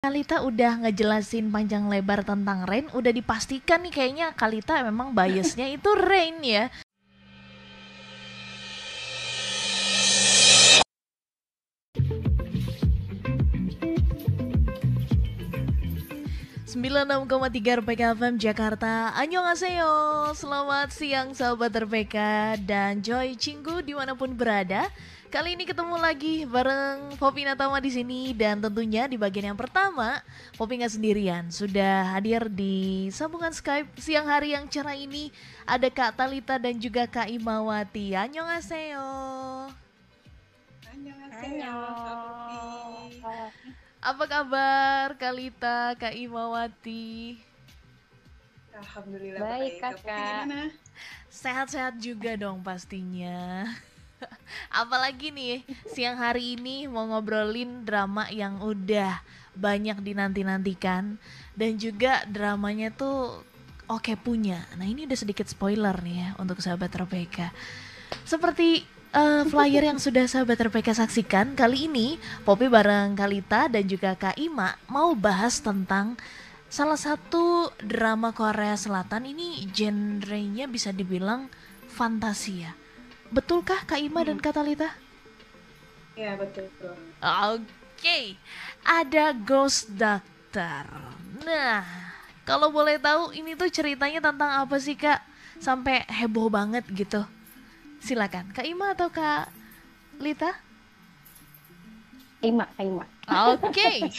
Kalita udah ngejelasin panjang lebar tentang Rain, udah dipastikan nih kayaknya Kalita memang biasnya itu Rain ya. Tiga RPK FM Jakarta. Annyeonghaseyo. Selamat siang sahabat RPK Dan Joy Cinggu di mana pun berada Kali ini ketemu lagi bareng Popi Natama di sini dan tentunya di bagian yang pertama Popi nggak sendirian sudah hadir di sambungan Skype siang hari yang cerah ini ada Kak Talita dan juga Kak Imawati. Annyeonghaseyo. Annyeonghaseyo. Apa kabar Kalita, Kak Imawati? Alhamdulillah baik, kakak. Sehat-sehat juga dong pastinya. Apalagi nih siang hari ini mau ngobrolin drama yang udah banyak dinanti-nantikan dan juga dramanya tuh oke punya. Nah ini udah sedikit spoiler nih ya untuk sahabat RPK. Seperti uh, flyer yang sudah sahabat RPK saksikan kali ini Poppy bareng Kalita dan juga Kak Ima mau bahas tentang salah satu drama Korea Selatan ini genrenya bisa dibilang fantasia Betulkah Kak Ima dan hmm. Kak Talita? Iya betul. Oke, okay. ada Ghost Doctor. Nah, kalau boleh tahu ini tuh ceritanya tentang apa sih Kak? Sampai heboh banget gitu. Silakan, Kak Ima atau Kak Lita? Ima, Kak Ima. Oke.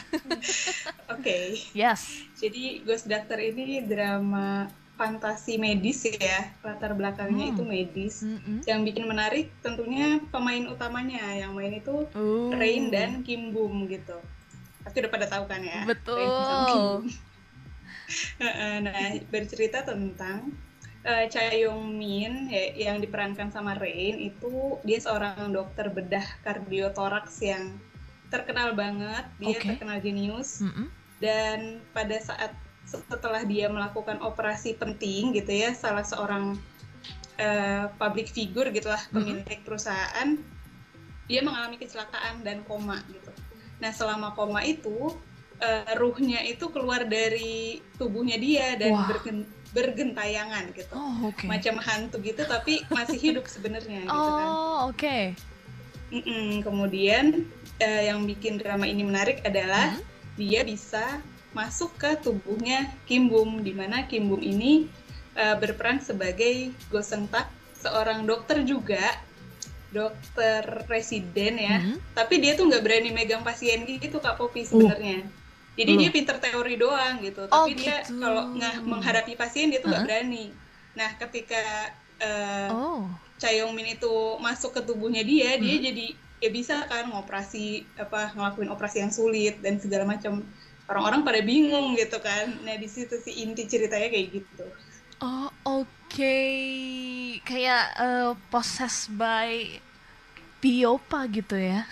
Oke. Yes. Jadi Ghost Doctor ini drama fantasi medis ya latar belakangnya hmm. itu medis hmm. yang bikin menarik tentunya pemain utamanya yang main itu uh. Rain dan Kim Boom gitu pasti udah pada tahu kan ya betul nah bercerita tentang uh, Cha Yong Min ya, yang diperankan sama Rain itu dia seorang dokter bedah kardiotoraks yang terkenal banget dia okay. terkenal jenius mm -hmm. dan pada saat setelah dia melakukan operasi penting gitu ya salah seorang uh, public figure gitulah mm-hmm. pemilik mm -hmm. perusahaan dia mengalami kecelakaan dan koma gitu nah selama koma itu uh, ruhnya itu keluar dari tubuhnya dia dan bergen, bergentayangan gitu oh, okay. macam hantu gitu tapi masih hidup sebenarnya gitu kan oh oke okay. mm -mm. kemudian uh, yang bikin drama ini menarik adalah mm -hmm. dia bisa masuk ke tubuhnya Kim Bum, di mana Kim Bum ini uh, berperan sebagai Tak, seorang dokter juga, dokter residen ya. Mm -hmm. Tapi dia tuh nggak berani megang pasien gitu Kak Popi sebenarnya. Uh. Jadi uh. dia pinter teori doang gitu, oh, tapi dia gitu. kalau nggak menghadapi pasien dia tuh nggak uh. berani. Nah ketika uh, oh. Cha Yong Min itu masuk ke tubuhnya dia, hmm. dia jadi ya bisa kan ngoperasi apa ngelakuin operasi yang sulit dan segala macam orang-orang pada bingung gitu kan nah di situ si inti ceritanya kayak gitu oh oke okay. kayak uh, possessed by Biopa gitu ya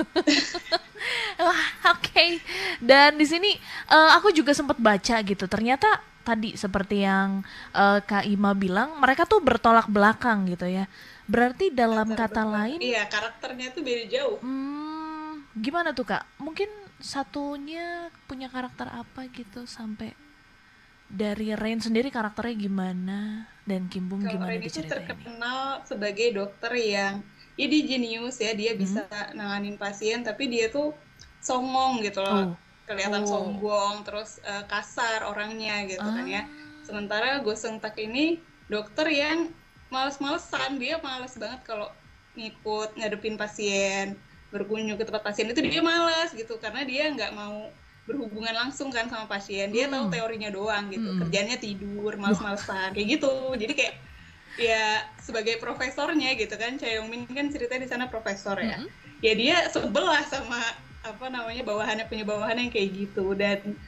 Wah, oke. Okay. Dan di sini uh, aku juga sempat baca gitu. Ternyata tadi seperti yang uh, Kak Ima bilang, mereka tuh bertolak belakang gitu ya. Berarti dalam kata lain, iya karakternya tuh beda jauh. Hmm, gimana tuh Kak? Mungkin satunya punya karakter apa gitu sampai dari Rain sendiri karakternya gimana dan Kim Bum gimana Rain itu terkenal sebagai dokter yang ya dia jenius ya dia hmm. bisa nanganin pasien tapi dia tuh songong gitu loh oh. kelihatan oh. sombong terus uh, kasar orangnya gitu ah. kan ya ah. sementara Goseng Tak ini dokter yang males-malesan dia males banget kalau ngikut ngadepin pasien berkunjung ke tempat pasien itu dia malas gitu karena dia nggak mau berhubungan langsung kan sama pasien dia hmm. tahu teorinya doang gitu hmm. kerjanya tidur males-malesan kayak gitu jadi kayak ya sebagai profesornya gitu kan Cha Min kan cerita di sana profesor ya hmm. ya dia sebelah sama apa namanya bawahannya punya bawahan yang kayak gitu dan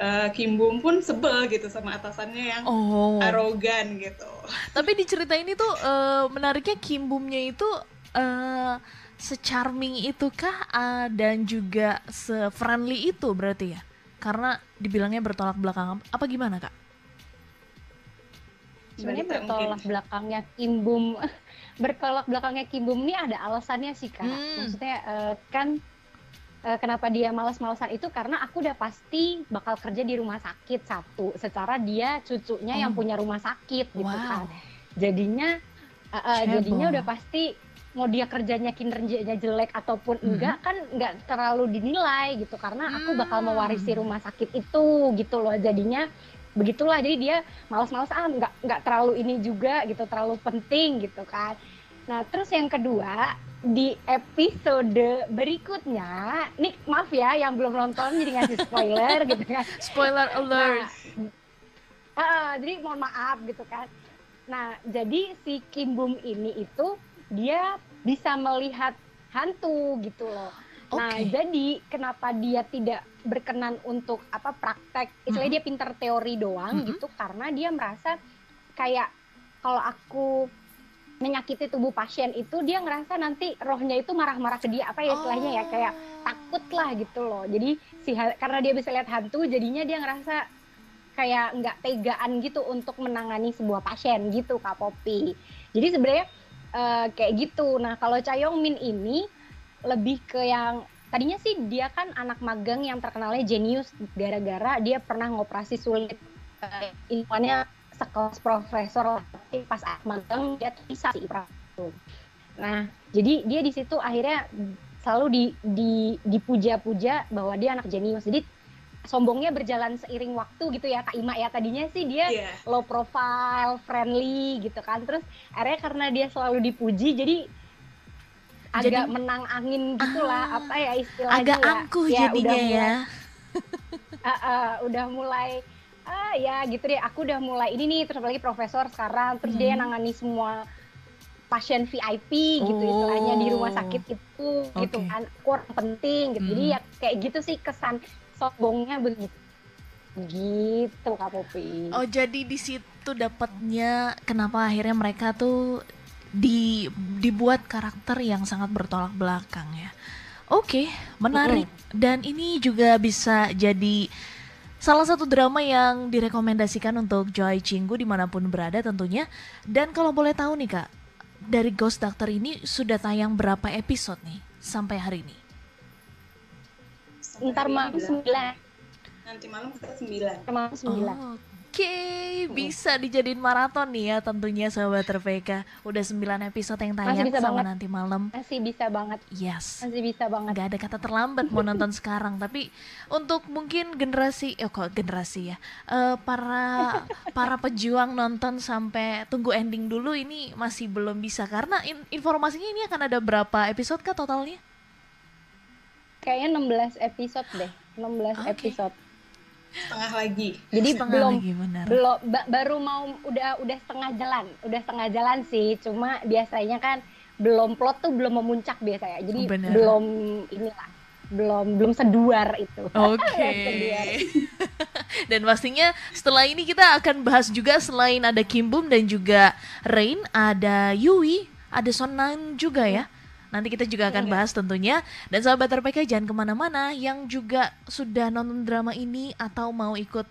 uh, Kim Bum pun sebel gitu sama atasannya yang oh. arogan gitu tapi di cerita ini tuh uh, menariknya Kim Bumnya itu uh, secharming itukah uh, dan juga se-friendly itu berarti ya? Karena dibilangnya bertolak belakang apa gimana kak? Sebenarnya bertolak belakangnya Kimbum bertolak belakangnya Kimbum ini ada alasannya sih kak. Hmm. Maksudnya uh, kan uh, kenapa dia malas-malasan itu karena aku udah pasti bakal kerja di rumah sakit satu secara dia cucunya oh. yang punya rumah sakit gitu wow. kan jadinya uh, uh, jadinya udah pasti mau dia kerjanya kinerjanya jelek ataupun mm -hmm. enggak kan enggak terlalu dinilai gitu. Karena aku bakal hmm. mewarisi rumah sakit itu gitu loh. Jadinya begitulah. Jadi dia malas-malas ah nggak nggak terlalu ini juga gitu terlalu penting gitu kan. Nah terus yang kedua di episode berikutnya nih maaf ya yang belum nonton jadi ngasih spoiler gitu kan. Spoiler alert. nah, uh, jadi mohon maaf gitu kan. Nah jadi si Kim Bum ini itu dia bisa melihat hantu gitu loh okay. nah jadi kenapa dia tidak berkenan untuk apa praktek istilahnya mm -hmm. dia pinter teori doang mm -hmm. gitu karena dia merasa kayak kalau aku menyakiti tubuh pasien itu dia ngerasa nanti rohnya itu marah-marah ke dia apa ya istilahnya oh. ya kayak oh. takut lah gitu loh jadi si karena dia bisa lihat hantu jadinya dia ngerasa kayak nggak tegaan gitu untuk menangani sebuah pasien gitu kak Popi jadi sebenarnya uh, kayak gitu. Nah kalau Min ini lebih ke yang tadinya sih dia kan anak magang yang terkenalnya jenius. Gara-gara dia pernah ngoperasi sulit. Uh, ilmuannya sekelas profesor tapi pas magang dia bisa sih itu nah jadi dia di situ akhirnya selalu di, di dipuja-puja bahwa dia anak jenius. Jadi sombongnya berjalan seiring waktu gitu ya Kak Ima ya tadinya sih dia yeah. low profile friendly gitu kan terus akhirnya karena dia selalu dipuji jadi agak Jadi, menang angin gitulah ah, apa ya istilahnya agak ya. angkuh ya, jadinya udah ya mulai, uh, uh, udah mulai ah ya gitu deh aku udah mulai ini nih terus lagi profesor sekarang terus hmm. dia nangani semua pasien VIP gitu oh. istilahnya di rumah sakit itu okay. gitu kan kurang penting gitu hmm. jadi ya kayak gitu sih kesan sombongnya begitu gitu Kak Popi oh jadi di situ dapatnya kenapa akhirnya mereka tuh di dibuat karakter yang sangat bertolak belakang ya. Oke, menarik dan ini juga bisa jadi salah satu drama yang direkomendasikan untuk Joy Cinggu di mana pun berada tentunya. Dan kalau boleh tahu nih kak, dari Ghost Doctor ini sudah tayang berapa episode nih sampai hari ini? Ntar malam sembilan. Nanti malam kita sembilan. Malam sembilan. Oh, Oke, bisa dijadiin maraton nih ya tentunya sahabat RPK. Udah 9 episode yang tayang sama banget. nanti malam. Masih bisa banget. Yes. Masih bisa banget. Gak ada kata terlambat mau nonton sekarang, tapi untuk mungkin generasi, eh kok generasi ya, uh, para para pejuang nonton sampai tunggu ending dulu ini masih belum bisa karena in informasinya ini akan ada berapa episode kah totalnya? Kayaknya 16 episode deh, 16 okay. episode setengah lagi jadi setengah belum lagi, benar. belum ba baru mau udah udah setengah jalan udah setengah jalan sih cuma biasanya kan belum plot tuh belum memuncak biasanya jadi bener. belum inilah belum belum seduar itu oke okay. dan pastinya setelah ini kita akan bahas juga selain ada Kim Bum dan juga Rain ada Yui ada Sonan juga ya Nanti kita juga akan iya. bahas tentunya. Dan sahabat RPK jangan ke mana-mana yang juga sudah nonton drama ini atau mau ikut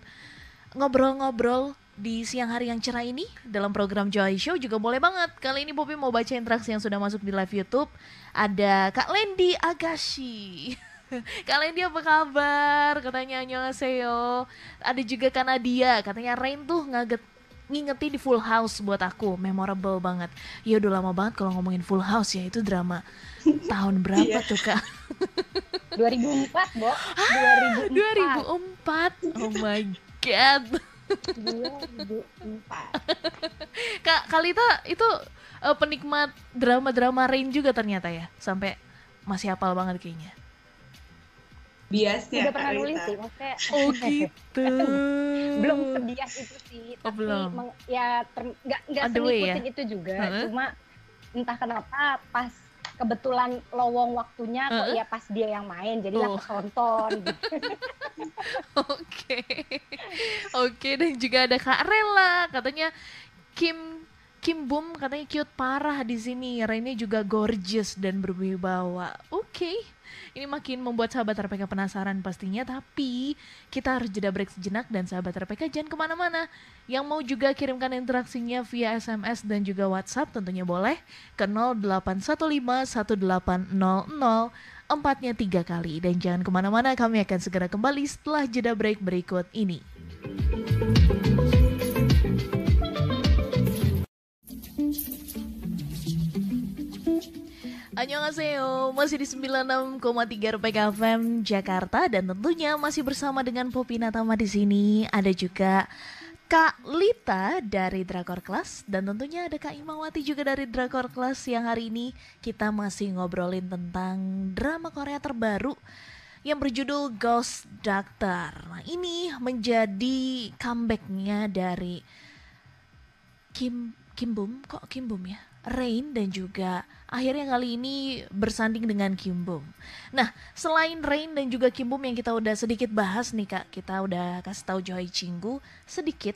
ngobrol-ngobrol di siang hari yang cerah ini dalam program Joy Show juga boleh banget. Kali ini Poppy mau baca interaksi yang sudah masuk di live YouTube. Ada Kak Lendi Agashi. Kak Lendi apa kabar? Katanya annyeonghaseyo. Ada juga Kak Nadia, katanya Rain tuh ngaget ngingetin di Full House buat aku. Memorable banget. Ya udah lama banget kalau ngomongin Full House ya. Itu drama. Tahun berapa iya. tuh kak? 2004 Bo. 2004 2004 oh my god. 2004 Kak Kalita itu uh, penikmat drama-drama Rain juga ternyata ya? Sampai masih hafal banget kayaknya biasnya udah pernah nulis sih maksudnya oh gitu belum sebias itu sih oh, tapi belum. Meng, ya nggak nggak ngikutin ya? itu juga huh? cuma entah kenapa pas kebetulan lowong waktunya kok uh-huh. ya pas dia yang main jadi oh. aku tonton oke oke dan juga ada Kak Rela katanya Kim Kim Bum katanya cute parah di sini. Rainnya juga gorgeous dan berwibawa. Oke. Okay ini makin membuat sahabat RPK penasaran pastinya, tapi kita harus jeda break sejenak dan sahabat RPK jangan ke mana-mana. Yang mau juga kirimkan interaksinya via SMS dan juga WhatsApp tentunya boleh ke 0815 1800 empat-empatnya tiga kali. Dan jangan ke mana-mana, kami akan segera kembali setelah jeda break berikut ini. Annyeonghaseyo, masih di 96,3 RPK FM Jakarta dan tentunya masih bersama dengan Popi Natama di sini. Ada juga Kak Lita dari Drakor Class dan tentunya ada Kak Imawati juga dari Drakor Class yang hari ini kita masih ngobrolin tentang drama Korea terbaru yang berjudul Ghost Doctor. Nah ini menjadi comebacknya dari Kim Kim Bum, kok Kim Bum ya? Rain dan juga akhirnya kali ini bersanding dengan Kim Bum. Nah, selain Rain dan juga Kim Bum yang kita udah sedikit bahas nih Kak, kita udah kasih tahu Joy Cinggu sedikit.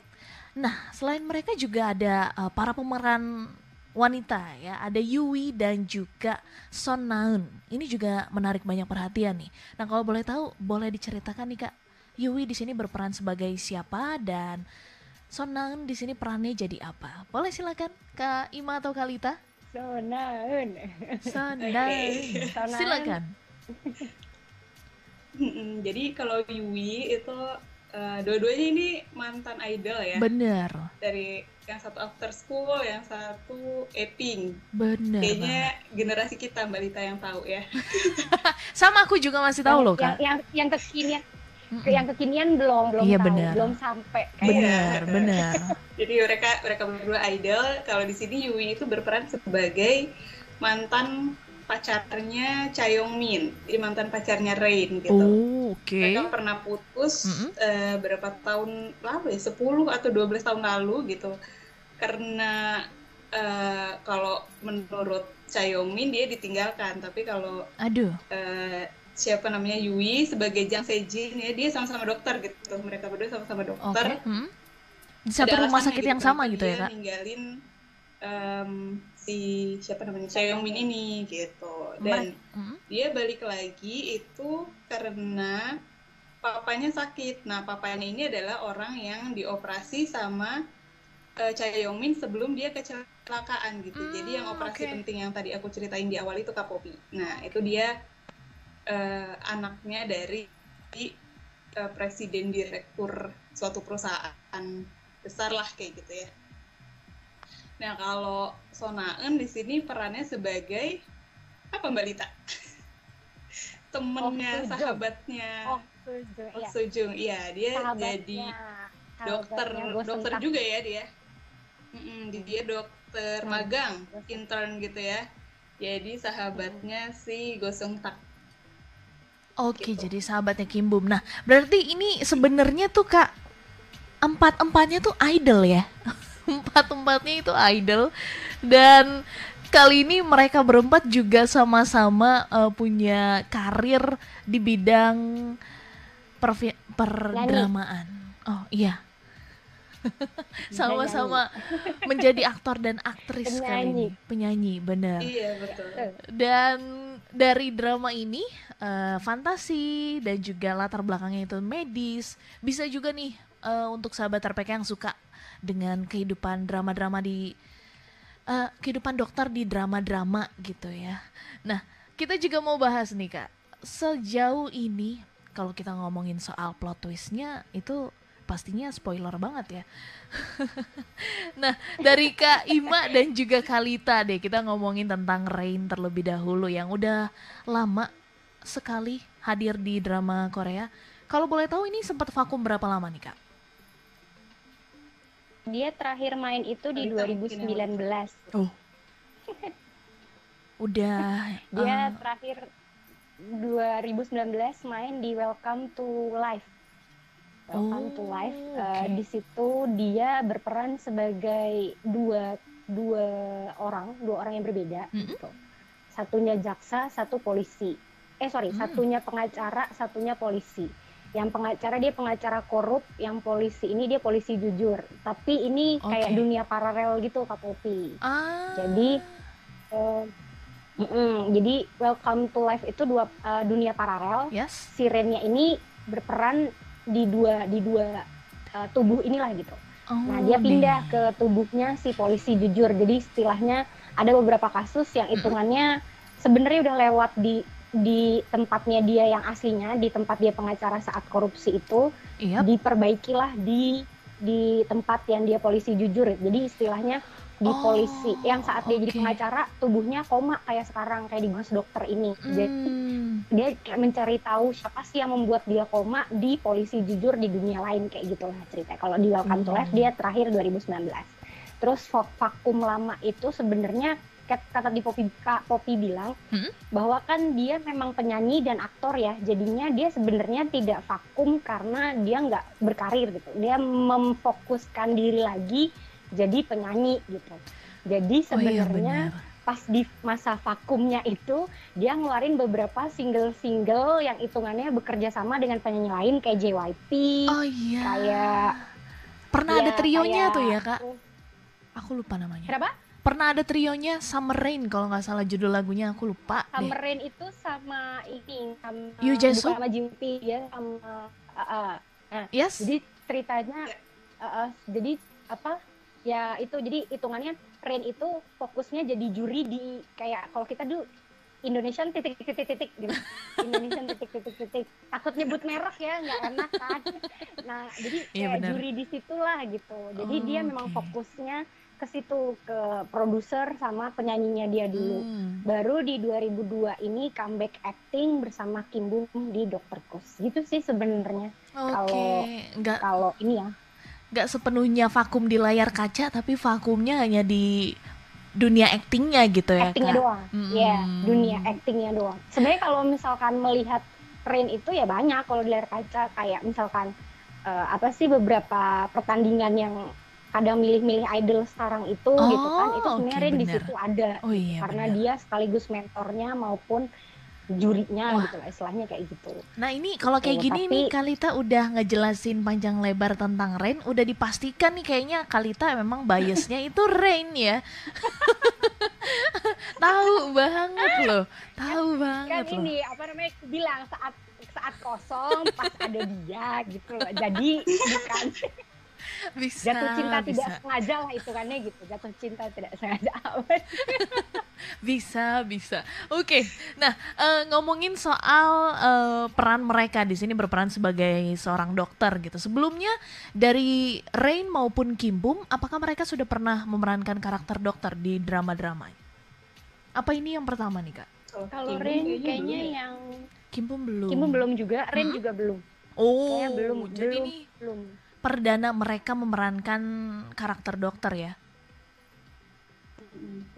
Nah, selain mereka juga ada uh, para pemeran wanita ya, ada Yui dan juga Son Naun. Ini juga menarik banyak perhatian nih. Nah, kalau boleh tahu, boleh diceritakan nih Kak, Yui di sini berperan sebagai siapa dan Sonaun di sini perannya jadi apa? Boleh silakan Kak Ima atau Kalita? Sonaun. Sonaun. Silakan. jadi kalau Yui itu uh, dua-duanya ini mantan idol ya. Bener. Dari yang satu after school, yang satu Eping. Bener. Kayaknya banget. generasi kita Mbak Lita yang tahu ya. Sama aku juga masih tahu loh kak. Yang yang, yang kekinian mm -mm. yang kekinian belum belum iya, tahu bener. belum sampai benar benar jadi mereka mereka berdua idol kalau di sini Yui itu berperan sebagai mantan pacarnya Cha Yong Min jadi mantan pacarnya Rain gitu oh, okay. mereka pernah putus mm -hmm. uh, berapa tahun lalu ya 10 atau 12 tahun lalu gitu karena uh, kalau menurut Cha Yong Min dia ditinggalkan tapi kalau aduh uh, siapa namanya Yui sebagai Jang Sejin ya dia sama-sama dokter gitu mereka berdua sama-sama dokter okay. hmm. di satu rumah sakit yang sama gitu ya kak ninggalin um, si siapa namanya Seong Min ini gitu dan hmm. dia balik lagi itu karena papanya sakit nah papanya ini adalah orang yang dioperasi sama uh, Cha Yong Min sebelum dia kecelakaan gitu hmm, jadi yang operasi okay. penting yang tadi aku ceritain di awal itu Kapopi nah itu dia uh, anaknya dari uh, presiden direktur suatu perusahaan besar lah kayak gitu ya. Nah kalau Sonaen di sini perannya sebagai apa Mbak Lita? Temennya, oh, sahabatnya. Oh, Sujung. Oh, Sujung. Iya, dia sahabatnya, jadi dokter, dokter juga ya dia. Mm -mm, dia dokter hmm. magang, intern gitu ya. Jadi sahabatnya si Gosong Tak Oke, gitu. jadi sahabatnya Kim Bum. Nah, berarti ini sebenarnya tuh Kak empat-empatnya tuh idol ya. Empat-empatnya itu idol dan kali ini mereka berempat juga sama-sama uh, punya karir di bidang perdramaan. Oh, iya. Sama-sama menjadi aktor dan aktris penyanyi. kali ini, penyanyi, benar. Iya, betul. Dan dari drama ini uh, fantasi dan juga latar belakangnya itu medis bisa juga nih uh, untuk sahabat RPK yang suka dengan kehidupan drama-drama di uh, kehidupan dokter di drama-drama gitu ya. Nah kita juga mau bahas nih kak sejauh ini kalau kita ngomongin soal plot twistnya itu pastinya spoiler banget ya. nah, dari Kak Ima dan juga Kalita deh, kita ngomongin tentang Rain terlebih dahulu yang udah lama sekali hadir di drama Korea. Kalau boleh tahu ini sempat vakum berapa lama nih kak? Dia terakhir main itu di 2019. Oh. Udah. Dia uh... terakhir 2019 main di Welcome to Life. Welcome oh, to Life. Uh, okay. Di situ dia berperan sebagai dua dua orang, dua orang yang berbeda. Mm -hmm. gitu. Satunya jaksa, satu polisi eh sorry hmm. satunya pengacara satunya polisi yang pengacara dia pengacara korup yang polisi ini dia polisi jujur tapi ini okay. kayak dunia paralel gitu kak Popi ah. jadi uh, mm -mm, jadi Welcome to Life itu dua uh, dunia paralel yes. sirennya ini berperan di dua di dua uh, tubuh inilah gitu. Oh, nah dia pindah deh. ke tubuhnya si polisi jujur. Jadi istilahnya ada beberapa kasus yang hitungannya sebenarnya udah lewat di di tempatnya dia yang aslinya di tempat dia pengacara saat korupsi itu. Yep. diperbaikilah di di tempat yang dia polisi jujur. Jadi istilahnya di oh, polisi yang saat dia okay. jadi pengacara tubuhnya koma kayak sekarang kayak di Gus Dokter ini hmm. jadi dia mencari tahu siapa sih yang membuat dia koma di polisi jujur di dunia lain kayak gitulah cerita kalau di Welcome hmm. to Life dia terakhir 2019 terus vakum lama itu sebenarnya kata di Popi Kak Popi bilang hmm? bahwa kan dia memang penyanyi dan aktor ya jadinya dia sebenarnya tidak vakum karena dia nggak berkarir gitu dia memfokuskan diri lagi jadi penyanyi gitu. Jadi sebenarnya oh, iya pas di masa vakumnya itu dia ngeluarin beberapa single-single yang hitungannya bekerja sama dengan penyanyi lain kayak JYP oh iya. kayak pernah ya, ada trionya kayak, tuh ya kak? aku lupa namanya. Kenapa? Pernah ada trionya Summer Rain kalau nggak salah judul lagunya aku lupa Summer deh. Rain itu sama ini sama Yu Jae-suk sama Jimmy ya sama uh, uh, nah, yes. jadi ceritanya uh, uh, jadi apa ya itu jadi hitungannya Rain itu fokusnya jadi juri di kayak kalau kita dulu Indonesian titik titik titik gitu Indonesian titik titik titik takut nyebut merek ya nggak enak kan nah jadi iya, kayak ya, juri di situlah gitu jadi oh, dia memang okay. fokusnya ke situ ke produser sama penyanyinya dia dulu. Hmm. Baru di 2002 ini comeback acting bersama Kim Bum di Dokter Kus. Gitu sih sebenarnya. Kalau kalau ini ya. Nggak sepenuhnya vakum di layar kaca tapi vakumnya hanya di dunia actingnya gitu ya actingnya kak. doang hmm. ya dunia actingnya doang sebenarnya kalau misalkan melihat Rain itu ya banyak kalau di layar kaca kayak misalkan uh, apa sih beberapa pertandingan yang kadang milih-milih idol sekarang itu oh, gitu kan itu sebenarnya okay, di situ ada oh, iya, karena bener. dia sekaligus mentornya maupun jurinya Wah. gitu lah istilahnya kayak gitu. Nah ini kalau kayak gini Tapi, nih Kalita udah ngejelasin panjang lebar tentang Rain, udah dipastikan nih kayaknya Kalita memang biasnya itu Rain ya. tahu banget loh, tahu kan, banget kan loh. ini apa namanya bilang saat saat kosong pas ada dia gitu loh. Jadi bukan bisa jatuh cinta bisa. tidak sengaja lah itu kan gitu jatuh cinta tidak sengaja bisa bisa. Oke nah uh, ngomongin soal uh, peran mereka di sini berperan sebagai seorang dokter gitu. Sebelumnya dari Rain maupun Kim Bum apakah mereka sudah pernah memerankan karakter dokter di drama-drama apa ini yang pertama nih kak? Kalau Rain kayaknya ya. yang Kim Bum belum. Kim Bum belum juga Rain hmm? juga belum. Oh kayaknya belum jadi belum, nih belum. perdana mereka memerankan karakter dokter ya.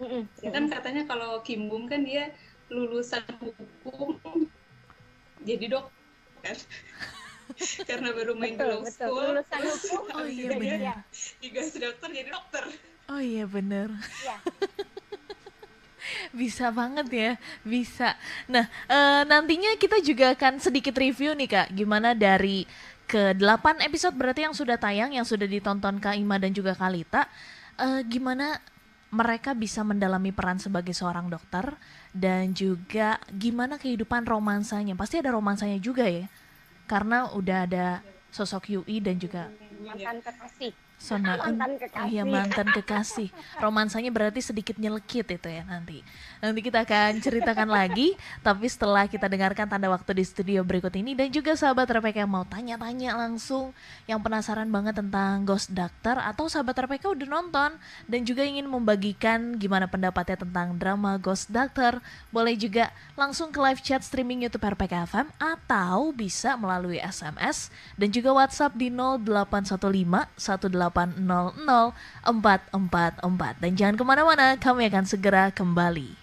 Mm-mm. Ya kan katanya kalau Kim Bum kan dia lulusan hukum jadi dokter. Kan. karena baru main betul, di betul. school. Lulusan hukum. Oh iya benar digas dokter jadi dokter. Oh iya benar ya. bisa banget ya bisa. Nah e, nantinya kita juga akan sedikit review nih kak. Gimana dari ke 8 episode berarti yang sudah tayang yang sudah ditonton Kak Ima dan juga Kalita. Uh, gimana mereka bisa mendalami peran sebagai seorang dokter dan juga gimana kehidupan romansanya. Pasti ada romansanya juga ya karena udah ada sosok Yui dan juga mantan kekasih Sona mantan kekasih. Oh iya mantan kekasih. Romansanya berarti sedikit nyelekit itu ya nanti. Nanti kita akan ceritakan lagi. Tapi setelah kita dengarkan tanda waktu di studio berikut ini dan juga sahabat RPK yang mau tanya-tanya langsung, yang penasaran banget tentang Ghost Doctor atau sahabat RPK udah nonton dan juga ingin membagikan gimana pendapatnya tentang drama Ghost Doctor, boleh juga langsung ke live chat streaming YouTube RPK FM atau bisa melalui SMS dan juga WhatsApp di 0815 0800 Dan jangan ke mana-mana, kami akan segera kembali.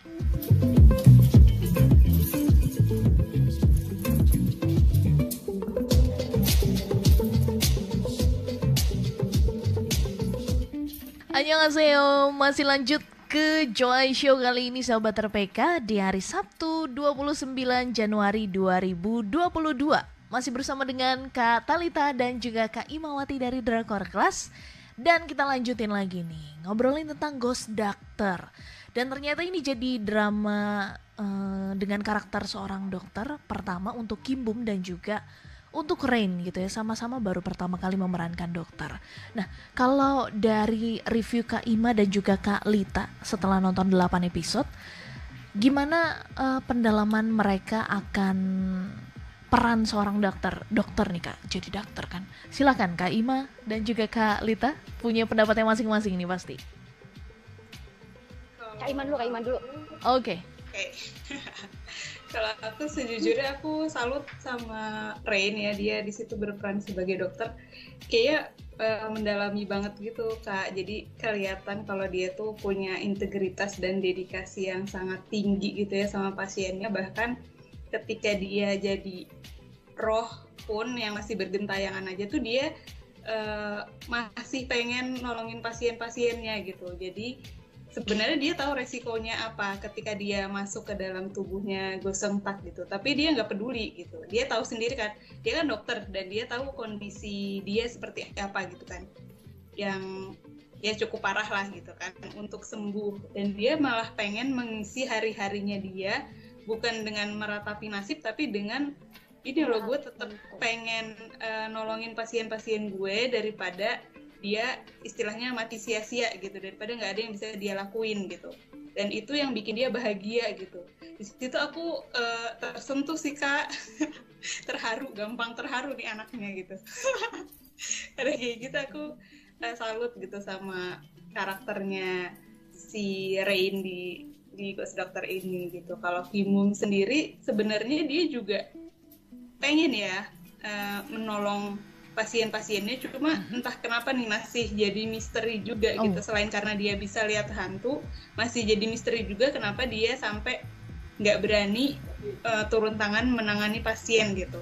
Annyeonghaseyo, masih lanjut ke Joy Show kali ini sahabat RPK di hari Sabtu 29 Januari 2022 masih bersama dengan Kak Talita dan juga Kak Imawati dari Drakor Class dan kita lanjutin lagi nih ngobrolin tentang Ghost Doctor. Dan ternyata ini jadi drama uh, dengan karakter seorang dokter pertama untuk Kim Bum dan juga untuk Rain gitu ya. Sama-sama baru pertama kali memerankan dokter. Nah kalau dari review Kak Ima dan juga Kak Lita setelah nonton 8 episode gimana uh, pendalaman mereka akan peran seorang dokter dokter nih kak. Jadi dokter kan. Silakan kak Ima dan juga kak Lita punya pendapatnya masing-masing nih pasti. Kak Iman dulu kak Iman dulu. Oke. Okay. okay. kalau aku sejujurnya aku salut sama Rain ya. Dia di situ berperan sebagai dokter. Kayak uh, mendalami banget gitu kak. Jadi kelihatan kalau dia tuh punya integritas dan dedikasi yang sangat tinggi gitu ya sama pasiennya. Bahkan ketika dia jadi roh pun yang masih bergentayangan aja tuh dia uh, masih pengen nolongin pasien-pasiennya gitu. Jadi sebenarnya dia tahu resikonya apa ketika dia masuk ke dalam tubuhnya gosong tak gitu. Tapi dia nggak peduli gitu. Dia tahu sendiri kan. Dia kan dokter dan dia tahu kondisi dia seperti apa gitu kan. Yang ya cukup parah lah gitu kan. Untuk sembuh. Dan dia malah pengen mengisi hari-harinya dia bukan dengan meratapi nasib tapi dengan ini loh gue tetap pengen uh, nolongin pasien-pasien gue daripada dia istilahnya mati sia-sia gitu. Daripada nggak ada yang bisa dia lakuin gitu. Dan itu yang bikin dia bahagia gitu. Di situ aku uh, tersentuh sih kak. Terharu gampang terharu nih anaknya gitu. Karena kayak gitu aku uh, salut gitu sama karakternya si Rain di di Ghost Doctor ini gitu kalau Kimum sendiri sebenarnya dia juga pengen ya uh, menolong pasien-pasiennya cuma mm-hmm. entah kenapa nih masih jadi misteri juga oh. gitu selain karena dia bisa lihat hantu masih jadi misteri juga kenapa dia sampai nggak berani uh, turun tangan menangani pasien gitu.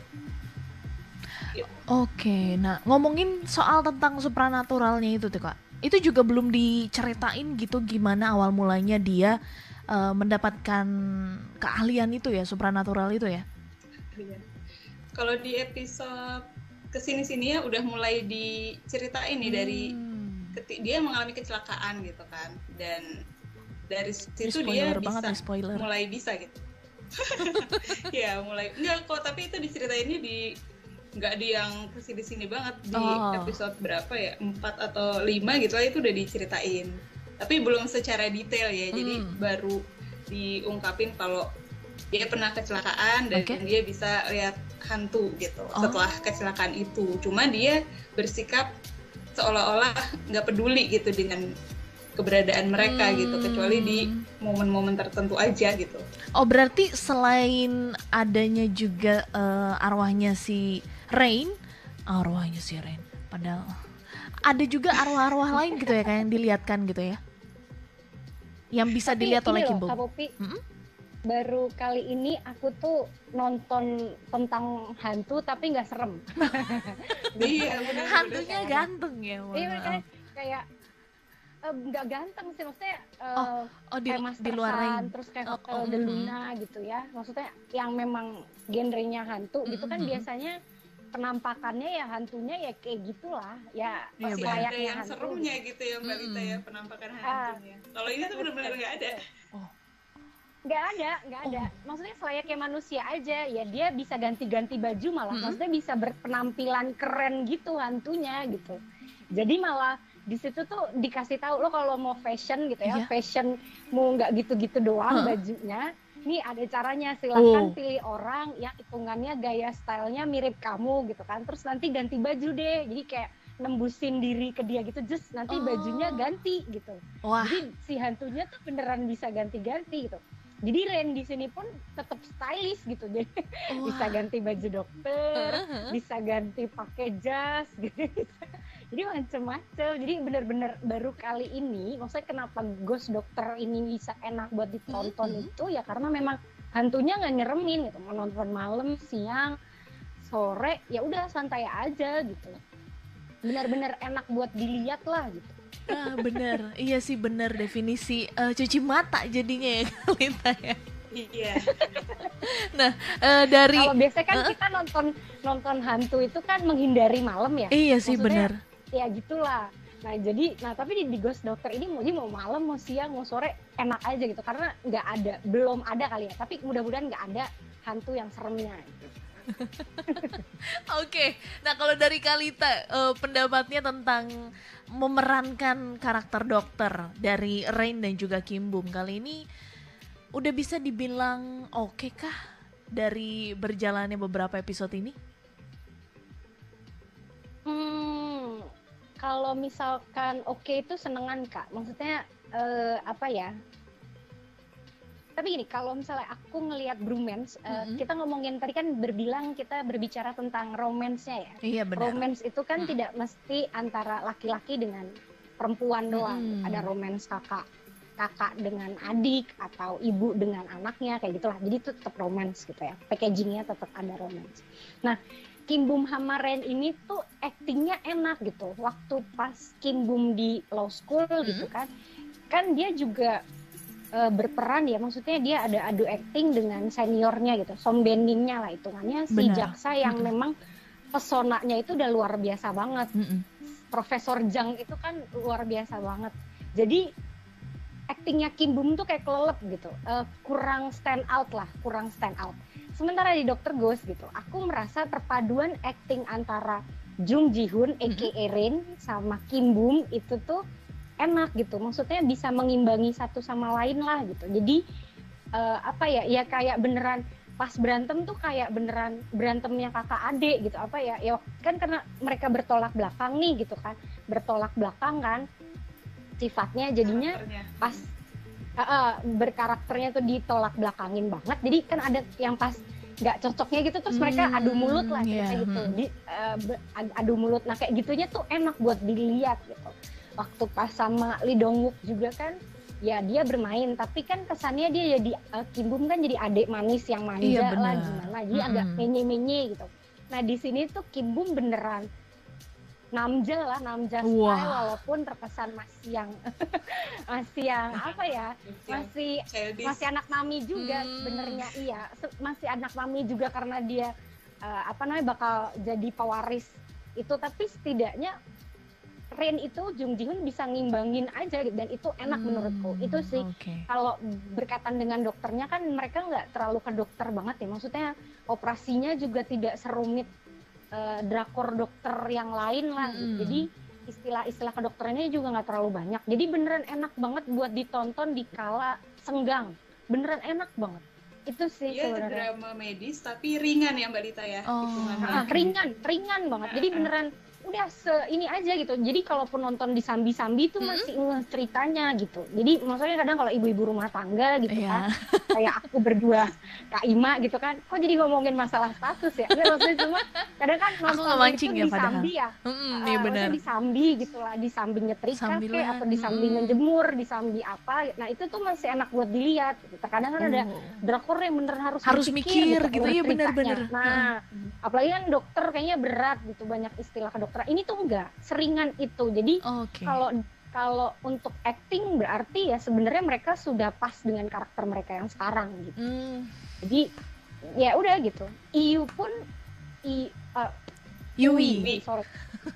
Oke, nah ngomongin soal tentang supranaturalnya itu tuh kak, itu juga belum diceritain gitu gimana awal mulanya dia uh, mendapatkan keahlian itu ya supranatural itu ya? Iya. Kalau di episode ke sini-sini ya udah mulai diceritain nih hmm. dari dia mengalami kecelakaan gitu kan dan dari situ dia bisa spoiler. mulai bisa gitu ya mulai enggak kok tapi itu diceritainnya di nggak di yang ke sini sini banget di oh. episode berapa ya empat atau lima gitu lah itu udah diceritain tapi belum secara detail ya hmm. jadi baru diungkapin kalau dia pernah kecelakaan dan okay. dia bisa lihat hantu gitu oh. setelah kecelakaan itu cuma dia bersikap seolah-olah nggak peduli gitu dengan keberadaan mereka hmm. gitu kecuali di momen-momen tertentu aja gitu oh berarti selain adanya juga uh, arwahnya si Rain arwahnya si Rain padahal ada juga arwah-arwah lain gitu ya kayak yang dilihatkan gitu ya yang bisa Tapi dilihat oleh Kimbo. -hmm baru kali ini aku tuh nonton tentang hantu tapi nggak serem. iya, hantunya ganteng ya. Iya, kayak kayak eh, nggak uh, ganteng sih maksudnya uh, oh, oh di, kayak di luar terus kayak oh, Hotel oh, de Luna mm. gitu ya maksudnya yang memang genrenya hantu mm, gitu kan mm, biasanya penampakannya ya hantunya ya kayak gitulah ya pasti ya, ada yang hantu. serunya gitu ya mbak Lita ya penampakan ah. hantunya uh, kalau ini tuh benar-benar nggak ada oh nggak ada nggak ada oh. maksudnya kayak manusia aja ya dia bisa ganti-ganti baju malah -hmm. maksudnya bisa berpenampilan keren gitu hantunya gitu jadi malah di situ tuh dikasih tahu lo kalau mau fashion gitu ya yeah. fashion mau nggak gitu-gitu doang huh? bajunya ini ada caranya silahkan oh. pilih orang yang hitungannya gaya stylenya mirip kamu gitu kan terus nanti ganti baju deh jadi kayak nembusin diri ke dia gitu just nanti oh. bajunya ganti gitu Wah. jadi si hantunya tuh beneran bisa ganti-ganti gitu jadi Ren di sini pun tetap stylish gitu jadi oh. bisa ganti baju dokter uh -huh. bisa ganti pakai jas gitu jadi macem-macem jadi bener-bener baru kali ini maksudnya kenapa Ghost Dokter ini bisa enak buat ditonton uh -huh. itu ya karena memang hantunya nggak nyeremin gitu mau nonton malam siang sore ya udah santai aja gitu benar-benar enak buat dilihat lah gitu ah, bener iya sih bener definisi uh, cuci mata jadinya ya Kalita ya Iya. nah, uh, dari kalau biasanya kan uh, kita nonton nonton hantu itu kan menghindari malam ya. Iya sih benar. Ya gitulah. Nah jadi, nah tapi di, di Ghost Doctor ini mau mau malam, mau siang, mau sore enak aja gitu karena nggak ada, belum ada kali ya. Tapi mudah-mudahan nggak ada hantu yang seremnya. Gitu. Oke, nah kalau dari Kalita uh, pendapatnya tentang memerankan karakter dokter dari Rain dan juga Kim Bum kali ini udah bisa dibilang oke okay kah dari berjalannya beberapa episode ini? Hmm, kalau misalkan oke okay itu senengan kak. Maksudnya uh, apa ya? Tapi gini, kalau misalnya aku ngelihat bromance, mm -hmm. kita ngomongin tadi kan berbilang kita berbicara tentang romansnya ya. Iya benar. Romance itu kan mm. tidak mesti antara laki-laki dengan perempuan doang. Mm. Ada romance kakak kakak dengan adik atau ibu dengan anaknya kayak gitulah. Jadi itu tetap romance gitu ya. Packagingnya tetap ada romance. Nah, Kim Bum Hamaren ini tuh actingnya enak gitu. Waktu pas Kim Bum di law school mm. gitu kan, kan dia juga uh, berperan ya maksudnya dia ada adu acting dengan seniornya gitu sombendingnya lah hitungannya si Benar. jaksa yang mm -hmm. memang pesonanya itu udah luar biasa banget mm -hmm. Profesor Jang itu kan luar biasa banget jadi actingnya Kim Bum tuh kayak kelelep gitu uh, kurang stand out lah kurang stand out sementara di Dokter Ghost gitu aku merasa perpaduan acting antara Jung Ji Hoon, aka mm -hmm. Rin, sama Kim Bum itu tuh enak gitu. Maksudnya bisa mengimbangi satu sama lain lah gitu. Jadi uh, apa ya ya kayak beneran pas berantem tuh kayak beneran berantemnya kakak adik gitu. Apa ya ya kan karena mereka bertolak belakang nih gitu kan. Bertolak belakang kan sifatnya jadinya pas uh, uh, berkarakternya tuh ditolak belakangin banget. Jadi kan ada yang pas nggak cocoknya gitu terus mereka hmm, adu mulut lah yeah. kayak gitu. di, uh, adu mulut. Nah kayak gitunya tuh enak buat dilihat gitu. Waktu pas sama Lee Dong Wook juga kan ya dia bermain. Tapi kan kesannya dia jadi uh, Kim Bum kan jadi adik manis yang manja iya, lah gimana. Jadi -hmm. agak menye-menye gitu. Nah di sini tuh Kim Bum beneran namja lah namja wow. style walaupun terkesan masih yang masih yang apa ya masih masih anak mami juga hmm. sebenarnya iya masih anak mami juga karena dia uh, apa namanya bakal jadi pewaris itu tapi setidaknya Rain itu Jung Ji Hoon bisa ngimbangin aja dan itu enak hmm, menurutku itu sih okay. kalau berkaitan dengan dokternya kan mereka nggak terlalu ke dokter banget ya maksudnya operasinya juga tidak serumit uh, drakor dokter yang lain lah hmm. gitu. jadi istilah-istilah kedokterannya juga nggak terlalu banyak jadi beneran enak banget buat ditonton di kala senggang beneran enak banget itu sih Iya drama medis tapi ringan ya Mbak Dita ya. Oh. Nah, ringan, ringan banget. Jadi beneran udah se ini aja gitu jadi kalaupun nonton di sambi-sambi itu -hmm. masih nge ceritanya gitu jadi maksudnya kadang kalau ibu-ibu rumah tangga gitu yeah. kan kayak aku berdua Kak Ima gitu kan kok jadi ngomongin masalah status ya Nggak, maksudnya cuma kadang kan nonton itu ya, di sambi ya mm -hmm, uh, iya di sambi gitu lah di sambi nyetrika kayak atau di sambi mm. ngejemur di sambi apa nah itu tuh masih enak buat dilihat gitu. terkadang kan oh. ada drakor yang bener harus harus mikir gitu, gitu. iya bener-bener nah hmm. apalagi kan dokter kayaknya berat gitu banyak istilah ke dokter ini tuh enggak seringan itu. Jadi kalau okay. kalau untuk acting berarti ya sebenarnya mereka sudah pas dengan karakter mereka yang sekarang gitu. Mm. jadi ya udah gitu. Iu pun I uh, Yui. Ui, sorry.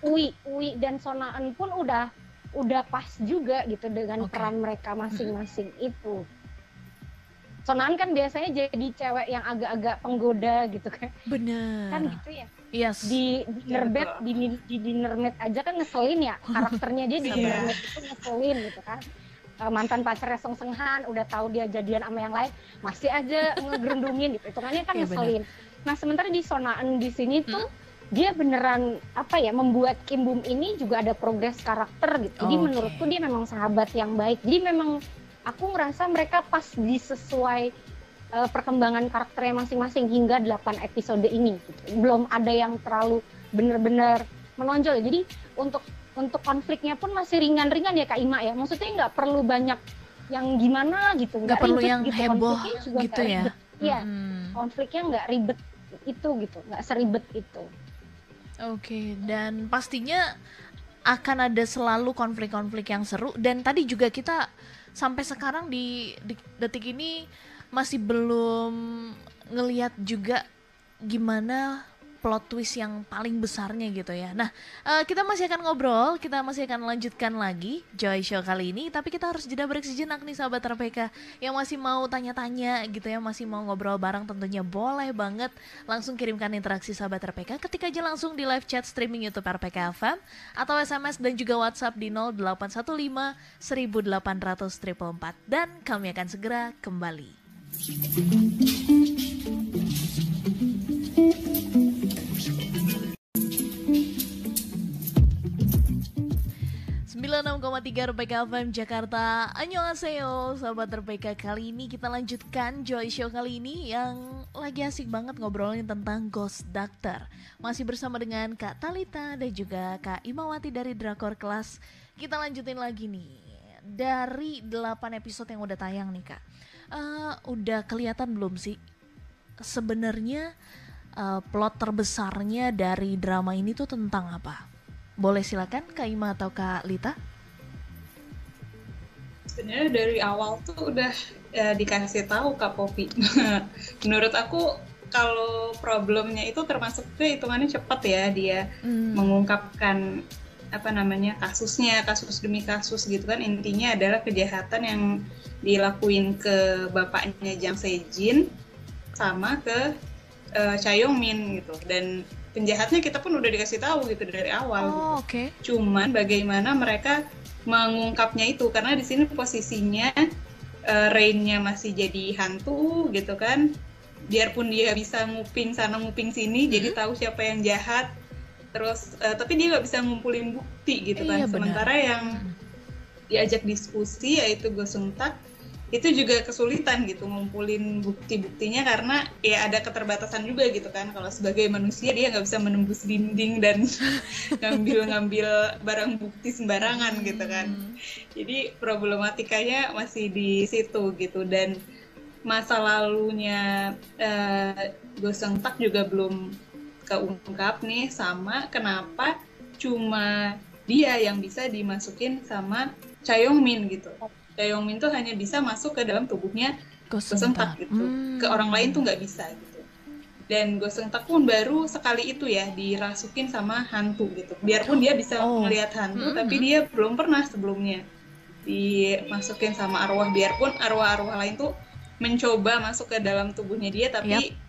Ui Ui dan Sonaan pun udah udah pas juga gitu dengan okay. peran mereka masing-masing itu. Sonaan kan biasanya jadi cewek yang agak-agak penggoda gitu kan. Bener kan gitu ya Yes. Di dinner bed di, di dinner bed aja kan ngeselin ya karakternya dia di dinner bed itu ngeselin gitu kan. Uh, mantan pacarnya Song Seng Han udah tahu dia jadian sama yang lain masih aja ngegerundungin gitu. Hitungannya kan yeah, ngeselin. Bener. Nah, sementara di Sonaan di sini hmm? tuh dia beneran apa ya membuat Kim Bum ini juga ada progres karakter gitu. Jadi okay. menurutku dia memang sahabat yang baik. Jadi memang aku ngerasa mereka pas disesuai uh, perkembangan karakternya masing-masing hingga 8 episode ini gitu. belum ada yang terlalu benar-benar menonjol jadi untuk untuk konfliknya pun masih ringan-ringan ya Kak Ima ya maksudnya nggak perlu banyak yang gimana gitu nggak perlu yang gitu. heboh gitu ya iya hmm. konfliknya nggak ribet itu gitu nggak seribet itu oke okay. dan pastinya akan ada selalu konflik-konflik yang seru dan tadi juga kita sampai sekarang di, di detik ini masih belum ngeliat juga gimana plot twist yang paling besarnya gitu ya. Nah, uh, kita masih akan ngobrol, kita masih akan lanjutkan lagi Joy Show kali ini, tapi kita harus jeda break sejenak nih sahabat RPK yang masih mau tanya-tanya gitu ya, masih mau ngobrol bareng tentunya boleh banget langsung kirimkan interaksi sahabat RPK ketika aja langsung di live chat streaming YouTube RPK FM atau SMS dan juga WhatsApp di 0815 1800 dan kami akan segera kembali. 96,3 RPK FM Jakarta. Annyeonghaseyo Sahabat RPK kali ini kita lanjutkan Joy Show kali ini Yang lagi asik banget ngobrolin tentang Ghost Doctor. Masih bersama dengan Kak Talita dan juga Kak Imawati dari Drakor Kelas. Kita lanjutin lagi nih. Dari 8 episode yang udah tayang nih Kak uh, Udah kelihatan belum sih Sebenarnya uh, plot terbesarnya dari drama ini tuh tentang apa? Boleh silakan Kak Ima atau Kak Lita? Sebenarnya dari awal tuh udah ya, dikasih tahu Kak Popi. Menurut aku kalau problemnya itu termasuk ke hitungannya cepat ya dia hmm. mengungkapkan apa namanya kasusnya kasus demi kasus gitu kan intinya adalah kejahatan yang dilakuin ke bapaknya Jang Sejin sama ke uh, Cha Yong Min gitu dan penjahatnya kita pun udah dikasih tahu gitu dari awal. Oh, gitu. oke. Okay. Cuman bagaimana mereka mengungkapnya itu karena di sini posisinya uh, Rainnya masih jadi hantu gitu kan. Biarpun dia bisa nguping sana nguping sini, hmm. jadi tahu siapa yang jahat. Terus uh, tapi dia nggak bisa ngumpulin bukti gitu kan. Iya, Sementara benar. yang diajak diskusi yaitu Gosung Tak itu juga kesulitan gitu ngumpulin bukti-buktinya karena ya ada keterbatasan juga gitu kan kalau sebagai manusia dia nggak bisa menembus dinding dan ngambil-ngambil barang bukti sembarangan gitu kan hmm. jadi problematikanya masih di situ gitu dan masa lalunya uh, Goseng Tak juga belum keungkap nih sama kenapa cuma dia yang bisa dimasukin sama Chayong Min gitu Min tuh hanya bisa masuk ke dalam tubuhnya Gosentak gitu. Hmm. Ke orang lain tuh nggak bisa gitu. Dan Gosentak pun baru sekali itu ya dirasukin sama hantu gitu. Biarpun dia bisa oh. melihat hantu, hmm. tapi dia belum pernah sebelumnya dimasukin sama arwah. Biarpun arwah-arwah lain tuh mencoba masuk ke dalam tubuhnya dia, tapi yep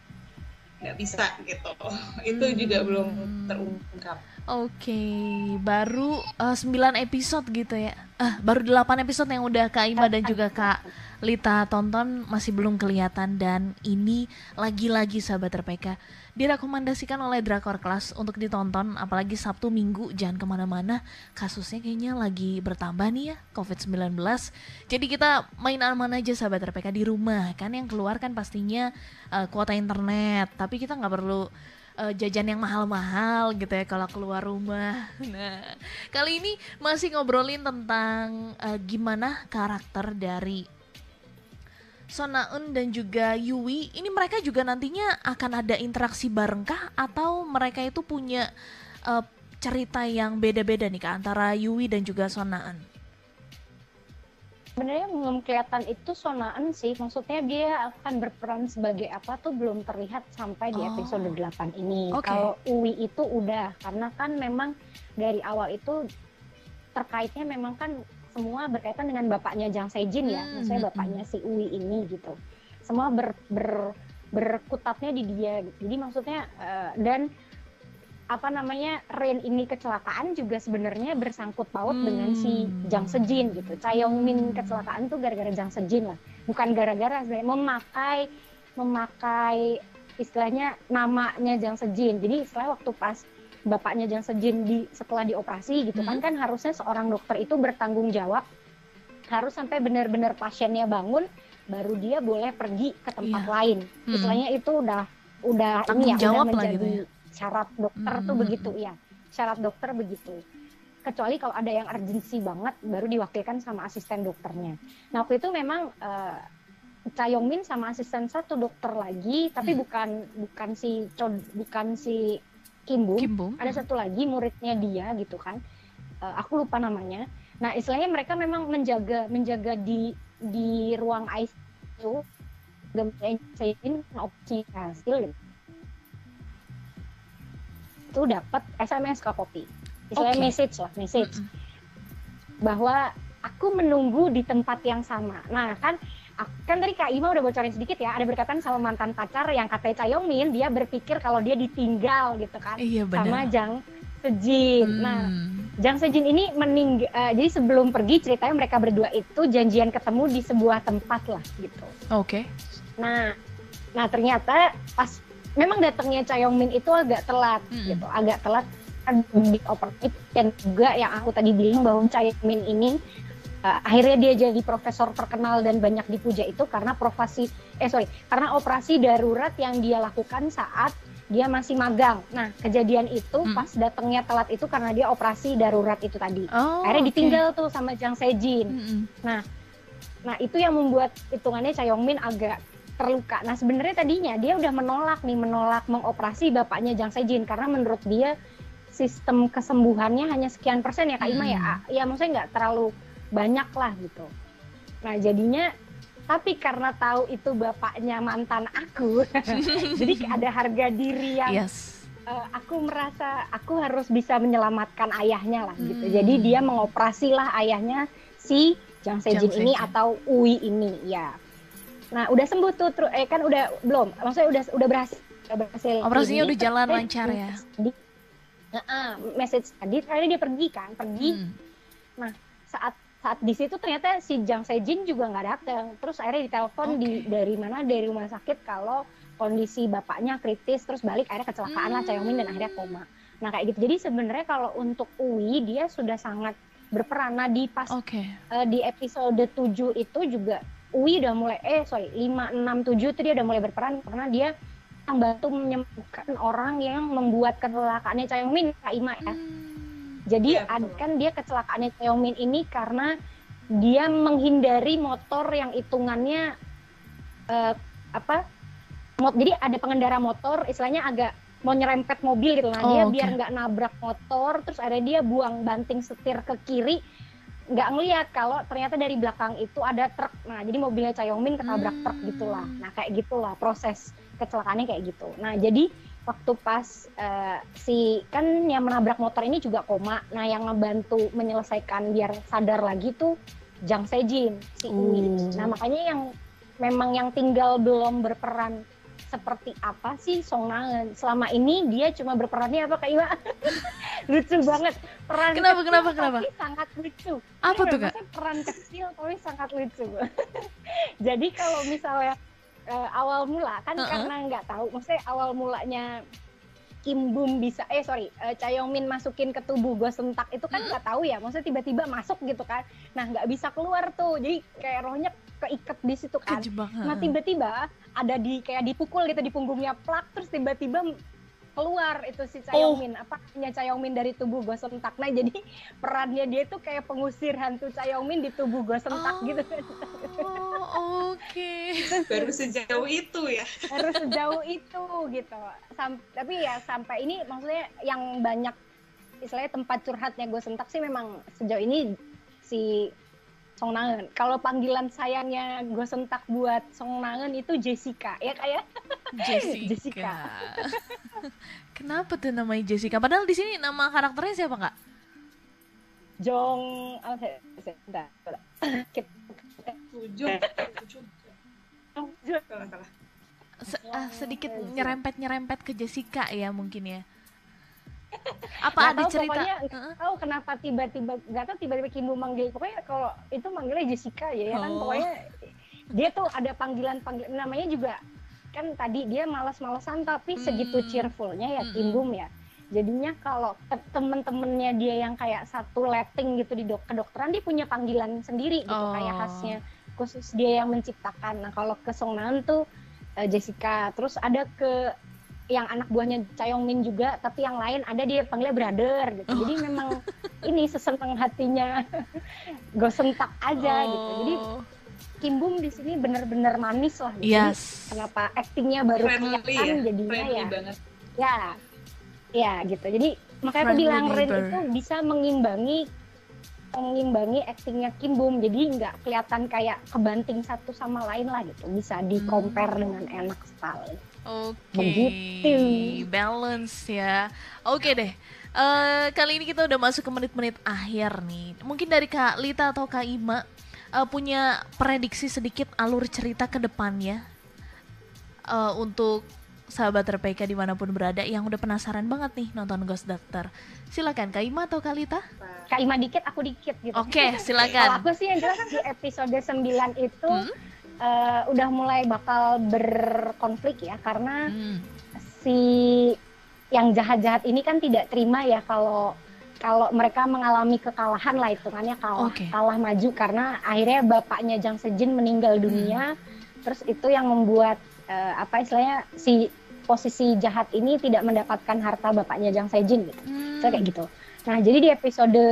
nggak bisa gitu itu hmm. juga belum terungkap oke okay. baru uh, eh, 9 episode gitu ya ah uh, baru 8 episode yang udah Kak Ima dan juga Kak Lita tonton masih belum kelihatan dan ini lagi-lagi sahabat RPK direkomendasikan oleh Drakor Class untuk ditonton apalagi Sabtu Minggu jangan ke mana-mana. Kasusnya kayaknya lagi bertambah nih ya COVID-19 jadi kita main aman aja sahabat RPK di rumah. Kan yang keluar kan pastinya uh, kuota internet. Tapi kita nggak perlu uh, jajan yang mahal-mahal gitu ya kalau keluar rumah. Nah, kali ini masih ngobrolin tentang uh, gimana karakter dari Sonaun dan juga Yui ini mereka juga nantinya akan ada interaksi barengkah atau mereka itu punya uh, cerita yang beda-beda nih kak antara Yui dan juga Sonaun? Sebenarnya belum kelihatan itu Sonaan sih, maksudnya dia akan berperan sebagai apa tuh belum terlihat sampai di episode oh. 8 ini. Okay. Kalau Uwi itu udah, karena kan memang dari awal itu terkaitnya memang kan semua berkaitan dengan bapaknya Jang Sejin ya, hmm. maksudnya bapaknya si Uwi ini gitu. Semua ber, ber berkutatnya di dia. Jadi maksudnya uh, dan apa namanya Rain ini kecelakaan juga sebenarnya bersangkut paut hmm. dengan si Jang Sejin gitu. Chayong Min kecelakaan tuh gara-gara Jang Sejin lah, bukan gara-gara memakai memakai istilahnya namanya Jang Sejin. Jadi istilah waktu pas bapaknya Jang Sejin di setelah dioperasi gitu kan, hmm. kan kan harusnya seorang dokter itu bertanggung jawab harus sampai benar-benar pasiennya bangun baru dia boleh pergi ke tempat yeah. lain. Hmm. Istilahnya itu udah udah tanggung ini ya jawab udah menjadi gitu ya. syarat dokter hmm. tuh begitu ya. Syarat dokter begitu. Kecuali kalau ada yang urgensi banget baru diwakilkan sama asisten dokternya. Nah, waktu itu memang uh, Cha Yong sama asisten satu dokter lagi, tapi hmm. bukan bukan si bukan si Kim Bum. Kim Bum. Ada satu lagi muridnya dia gitu kan. Uh, aku lupa namanya. Nah, istilahnya mereka memang menjaga menjaga di di ruang ICU saya opsi hasil gitu. itu dapat SMS ke Poppy istilahnya okay. message lah message mm -hmm. bahwa aku menunggu di tempat yang sama nah kan kan tadi Kak Ima udah bocorin sedikit ya ada berkaitan sama mantan pacar yang katanya Cayongmin dia berpikir kalau dia ditinggal gitu kan iya, sama Jang Sejin. Nah, hmm. Nah, Jang Sejin ini mening uh, jadi sebelum pergi ceritanya mereka berdua itu janjian ketemu di sebuah tempat lah gitu. Oke. Okay. Nah, nah ternyata pas memang datangnya Chayongmin itu agak telat hmm. gitu, agak telat kan di operatif dan juga yang aku tadi bilang bahwa Chayongmin ini uh, akhirnya dia jadi profesor terkenal dan banyak dipuja itu karena profesi eh sorry karena operasi darurat yang dia lakukan saat dia masih magang. Nah, kejadian itu hmm. pas datangnya telat itu karena dia operasi darurat itu tadi. Oh, Akhirnya okay. ditinggal tuh sama Jang Sejin. Hmm. Nah, nah itu yang membuat hitungannya Chayongmin agak terluka. Nah, sebenarnya tadinya dia udah menolak nih, menolak mengoperasi bapaknya Jang Sejin karena menurut dia sistem kesembuhannya hanya sekian persen ya Kak Ima ya. Ya maksudnya nggak terlalu banyak lah gitu. Nah, jadinya tapi karena tahu itu bapaknya mantan aku jadi ada harga diri yang yes. uh, aku merasa aku harus bisa menyelamatkan ayahnya lah gitu hmm. jadi dia mengoperasi lah ayahnya si Jang Sejin ini atau Ui ini ya nah udah sembuh tuh tru, eh kan udah belum maksudnya udah udah berhasil udah berhasil operasinya udah jalan lancar ya di, uh, uh, message tadi akhirnya dia pergi kan pergi hmm. nah saat saat di situ ternyata si Jang Sejin juga nggak datang terus akhirnya ditelepon okay. di dari mana dari rumah sakit kalau kondisi bapaknya kritis terus balik akhirnya kecelakaan hmm. lah Chaeyomin dan akhirnya koma nah kayak gitu jadi sebenarnya kalau untuk Uwi dia sudah sangat berperan nah di pas okay. uh, eh, di episode 7 itu juga Uwi udah mulai eh sorry 5 6 7 itu dia udah mulai berperan karena dia membantu menyembuhkan orang yang membuat kecelakaannya Chaeyomin Kak Ima ya hmm jadi ya, kan dia kecelakaannya Xiaomi ini karena dia menghindari motor yang hitungannya uh, apa? Mot jadi ada pengendara motor istilahnya agak mau nyerempet mobil gitu nah oh, dia okay. biar nggak nabrak motor terus ada dia buang banting setir ke kiri nggak ngelihat kalau ternyata dari belakang itu ada truk nah jadi mobilnya Chaeyomin ketabrak hmm. truk gitulah nah kayak gitulah proses kecelakaannya kayak gitu nah jadi waktu pas uh, si kan yang menabrak motor ini juga koma. Nah, yang ngebantu menyelesaikan biar sadar lagi tuh Jang Sejin si Uwi. Hmm. Nah, makanya yang memang yang tinggal belum berperan seperti apa sih Song Nangen? Selama ini dia cuma berperannya apa Kak Iwa? lucu banget. Peran Kenapa kenapa kenapa? Tapi sangat lucu. Apa tuh Kak? Peran kecil tapi sangat lucu. Jadi kalau misalnya uh, awal mula kan uh -uh. karena nggak tahu. Maksudnya awal mulanya Kim Bum bisa eh sorry uh, masukin ke tubuh gue sentak itu kan nggak tahu ya. Maksudnya tiba-tiba masuk gitu kan. Nah nggak bisa keluar tuh. Jadi kayak rohnya keikat di situ kan. Nah tiba-tiba ada di kayak dipukul gitu di punggungnya plak terus tiba-tiba keluar itu si Chayomin oh. apa punya Chayomin dari tubuh gue sentak. Nah jadi perannya dia tuh kayak pengusir hantu Chayomin di tubuh gue sentak oh, gitu. oke. Okay. baru sejauh itu ya. Baru sejauh itu gitu. Sam tapi ya sampai ini maksudnya yang banyak istilahnya tempat curhatnya gue sentak sih memang sejauh ini si Song Nangen. Kalau panggilan sayangnya gue sentak buat Song Nangen itu Jessica, ya kayak ya? Jessica. Jessica. Kenapa tuh namanya Jessica? Padahal di sini nama karakternya siapa kak? Jong, oh, saya, saya, Se uh, sedikit nyerempet nyerempet ke Jessica ya mungkin ya apa ada cerita pokoknya uh-uh. tahu kenapa tiba-tiba nggak tahu tiba-tiba Kimbu manggil pokoknya kalau itu manggilnya Jessica ya, ya kan oh. pokoknya dia tuh ada panggilan panggilan namanya juga kan tadi dia malas-malasan tapi hmm. segitu cheerfulnya ya hmm. Kimbum ya jadinya kalau temen-temennya dia yang kayak satu letting gitu di dok kedokteran dia punya panggilan sendiri gitu oh. kayak khasnya khusus dia yang menciptakan nah kalau ke Songnan tuh uh, Jessica terus ada ke yang anak buahnya Min juga tapi yang lain ada dia panggilnya brother gitu jadi oh. memang ini seseneng hatinya gue sentak aja oh. gitu jadi Kim Bum di sini benar-benar manis lah gitu. yes. kenapa aktingnya baru kelihatan ya? jadinya Friendly ya banget. ya ya gitu jadi makanya aku bilang Ren itu bisa mengimbangi mengimbangi aktingnya Kim Bum jadi nggak kelihatan kayak kebanting satu sama lain lah gitu bisa di compare hmm. dengan enak sekali Oke, okay. balance ya. Oke okay deh. Uh, kali ini kita udah masuk ke menit-menit akhir nih. Mungkin dari Kak Lita atau Kak Ima uh, punya prediksi sedikit alur cerita ke depannya uh, untuk sahabat RPK di mana pun berada yang udah penasaran banget nih nonton Ghost Doctor. Silakan Kak Ima atau Kak Lita? Kak Ima dikit, aku dikit gitu. Oke, okay, silakan. Kalau aku sih yang jelas di episode 9 itu hmm? Uh, udah mulai bakal berkonflik ya karena hmm. si yang jahat-jahat ini kan tidak terima ya kalau kalau mereka mengalami kekalahan lah hitungannya kalah okay. kalah maju karena akhirnya bapaknya Jang Sejin meninggal dunia hmm. terus itu yang membuat uh, apa istilahnya si posisi jahat ini tidak mendapatkan harta bapaknya Jang Sejin gitu. Hmm. So, kayak gitu. Nah, jadi di episode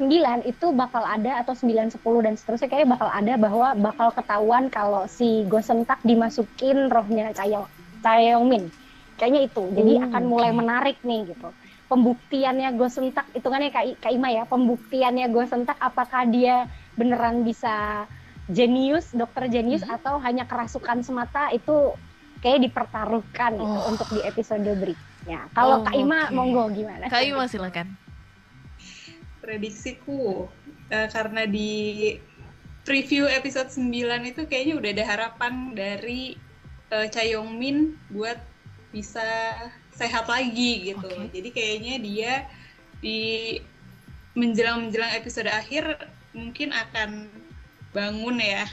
9 itu bakal ada atau 9 10 dan seterusnya kayaknya bakal ada bahwa bakal ketahuan kalau si Gosentak dimasukin rohnya Min. Kayaknya itu. Jadi hmm, akan mulai menarik nih gitu. Pembuktiannya Gosentak itu kan ya Kak, Kak Ima ya, pembuktiannya Gosentak apakah dia beneran bisa jenius, dokter jenius hmm. atau hanya kerasukan semata itu kayak dipertaruhkan gitu oh. untuk di episode berikutnya. Kalau oh, Kak Ima okay. monggo gimana? Kak Ima silakan. Prediksiku uh, karena di preview episode 9 itu kayaknya udah ada harapan dari uh, Cha Yong Min buat bisa sehat lagi gitu. Okay. Jadi kayaknya dia di menjelang-menjelang episode akhir mungkin akan bangun ya.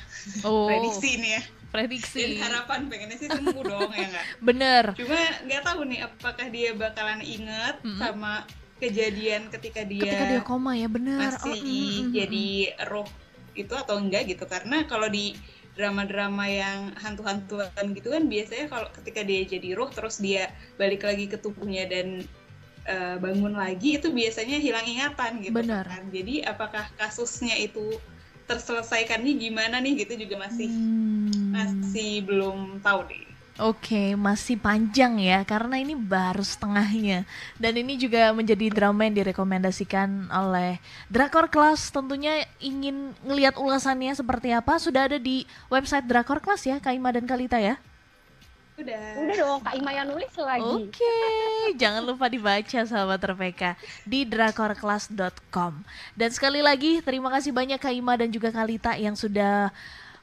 Oh. Prediksi ini ya prediksi dan harapan pengennya sih sembuh dong ya nggak bener cuma nggak tahu nih apakah dia bakalan inget mm -hmm. sama kejadian ketika dia ketika dia koma ya bener masih oh, mm -hmm. jadi roh itu atau enggak gitu karena kalau di drama-drama yang hantu-hantuan gitu kan biasanya kalau ketika dia jadi roh terus dia balik lagi ke tubuhnya dan uh, bangun lagi itu biasanya hilang ingatan gitu Benar. kan jadi apakah kasusnya itu terselesaikannya gimana nih gitu juga masih hmm. masih belum tahu deh. Oke, okay, masih panjang ya karena ini baru setengahnya. Dan ini juga menjadi drama yang direkomendasikan oleh Drakor Class. Tentunya ingin ngelihat ulasannya seperti apa sudah ada di website Drakor Class ya, Kaima dan Kalita ya. Udah. Udah dong, Kak Ima yang nulis lagi. Oke, okay. jangan lupa dibaca sahabat RPK di drakorclass.com. Dan sekali lagi terima kasih banyak Kak Ima dan juga Kalita yang sudah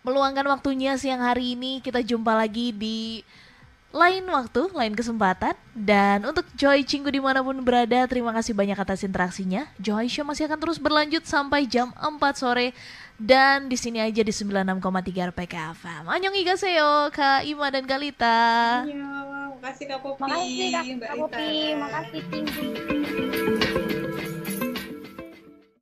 meluangkan waktunya siang hari ini. Kita jumpa lagi di lain waktu, lain kesempatan. Dan untuk Joy Cinggu di mana pun berada, terima kasih banyak atas interaksinya. Joy Show masih akan terus berlanjut sampai jam 4 sore dan di sini aja di 96,3 RPK FM. Annyeong Igaseo, Kak Ima dan Galita. Iya, makasih Kak Popi. Makasih Kak, Kak Popi, makasih Tinggi.